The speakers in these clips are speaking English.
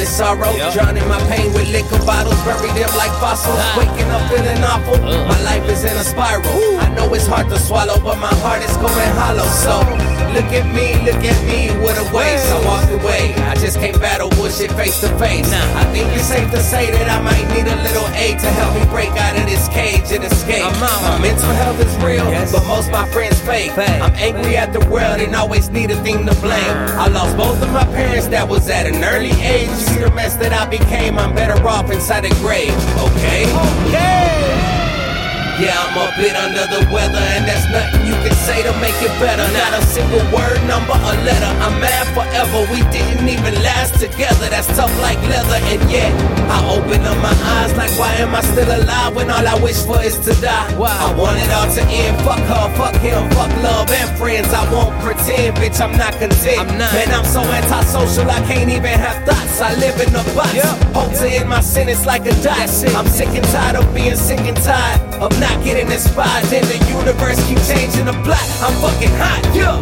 this sorrow. Yep. Drowning my pain with liquor bottles, bury them like fossils. Ah. Waking up feeling awful. Ugh. My life is in a spiral. I know it's hard to swallow, but my heart is going hollow. So look at me, look at me, what a waste. I walked away. I just can't battle bullshit face to face. Nah. I think it's safe to say that I might need a little aid to help me break out of this cage and escape. I'm out. My mental health is real, Yes. but most my friends fake. Fake. I'm angry at the world and always need a thing to blame. I lost both of my parents, that was at an early age. You see the mess that I became, I'm better off inside a grave, okay? Okay! Yeah, I'm a bit under the weather, and that's nothing you can say to make it better. Not a single word, number, or letter. I'm mad forever. We didn't even last together. That's tough like leather, and yet I open up my eyes like, why am I still alive when all I wish for is to die? Wow. I want it all to end. Fuck her, fuck him, fuck love and friends. I won't pretend, bitch. I'm not content. I'm not. Man, I'm so antisocial, I can't even have thoughts. I live in a box. Yeah. Hope to end my sentence like a dot. I'm sick and tired of being sick and tired of not getting inspired. Then the universe keep changing the plot. I'm fucking hot, yeah.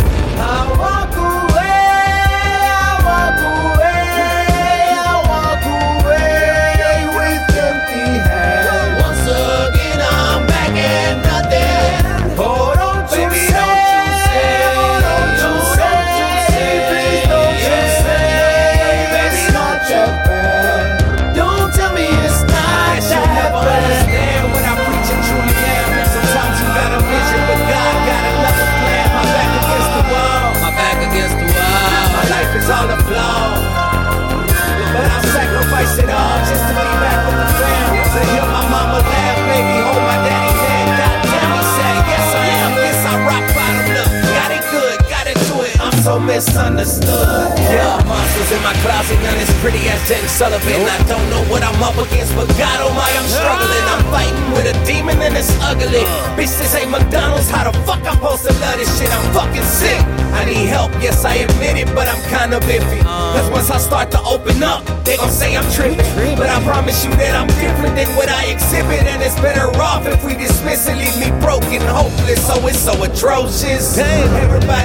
So misunderstood. Yeah, monsters in my closet, none as pretty as Jen Sullivan. I don't know what I'm up against, but God oh my, I'm struggling. I'm fighting with a demon and it's ugly. Bitch, this ain't McDonald's. How the fuck I'm supposed to love this shit? I'm fucking sick. I need help, yes, I admit it, but I'm kinda biffy. Cause once I start to open up, they gon' say I'm tripping. But I promise you that I'm different than what I exhibit. And it's better off if we dismiss it, leave me broken, hopeless. So it's so atrocious. Everybody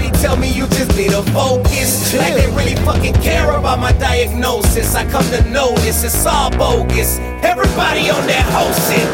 to focus. Like they really fucking care about my diagnosis. I come to notice it's all bogus. Everybody on that whole shit.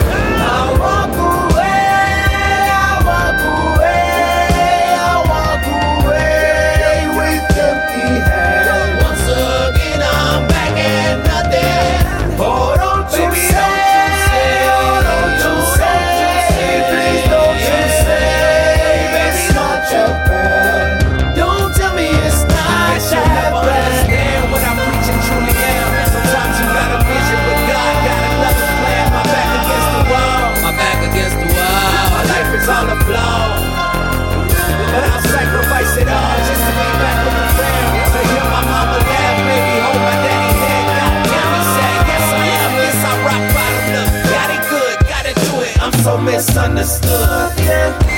Misunderstood. Yeah.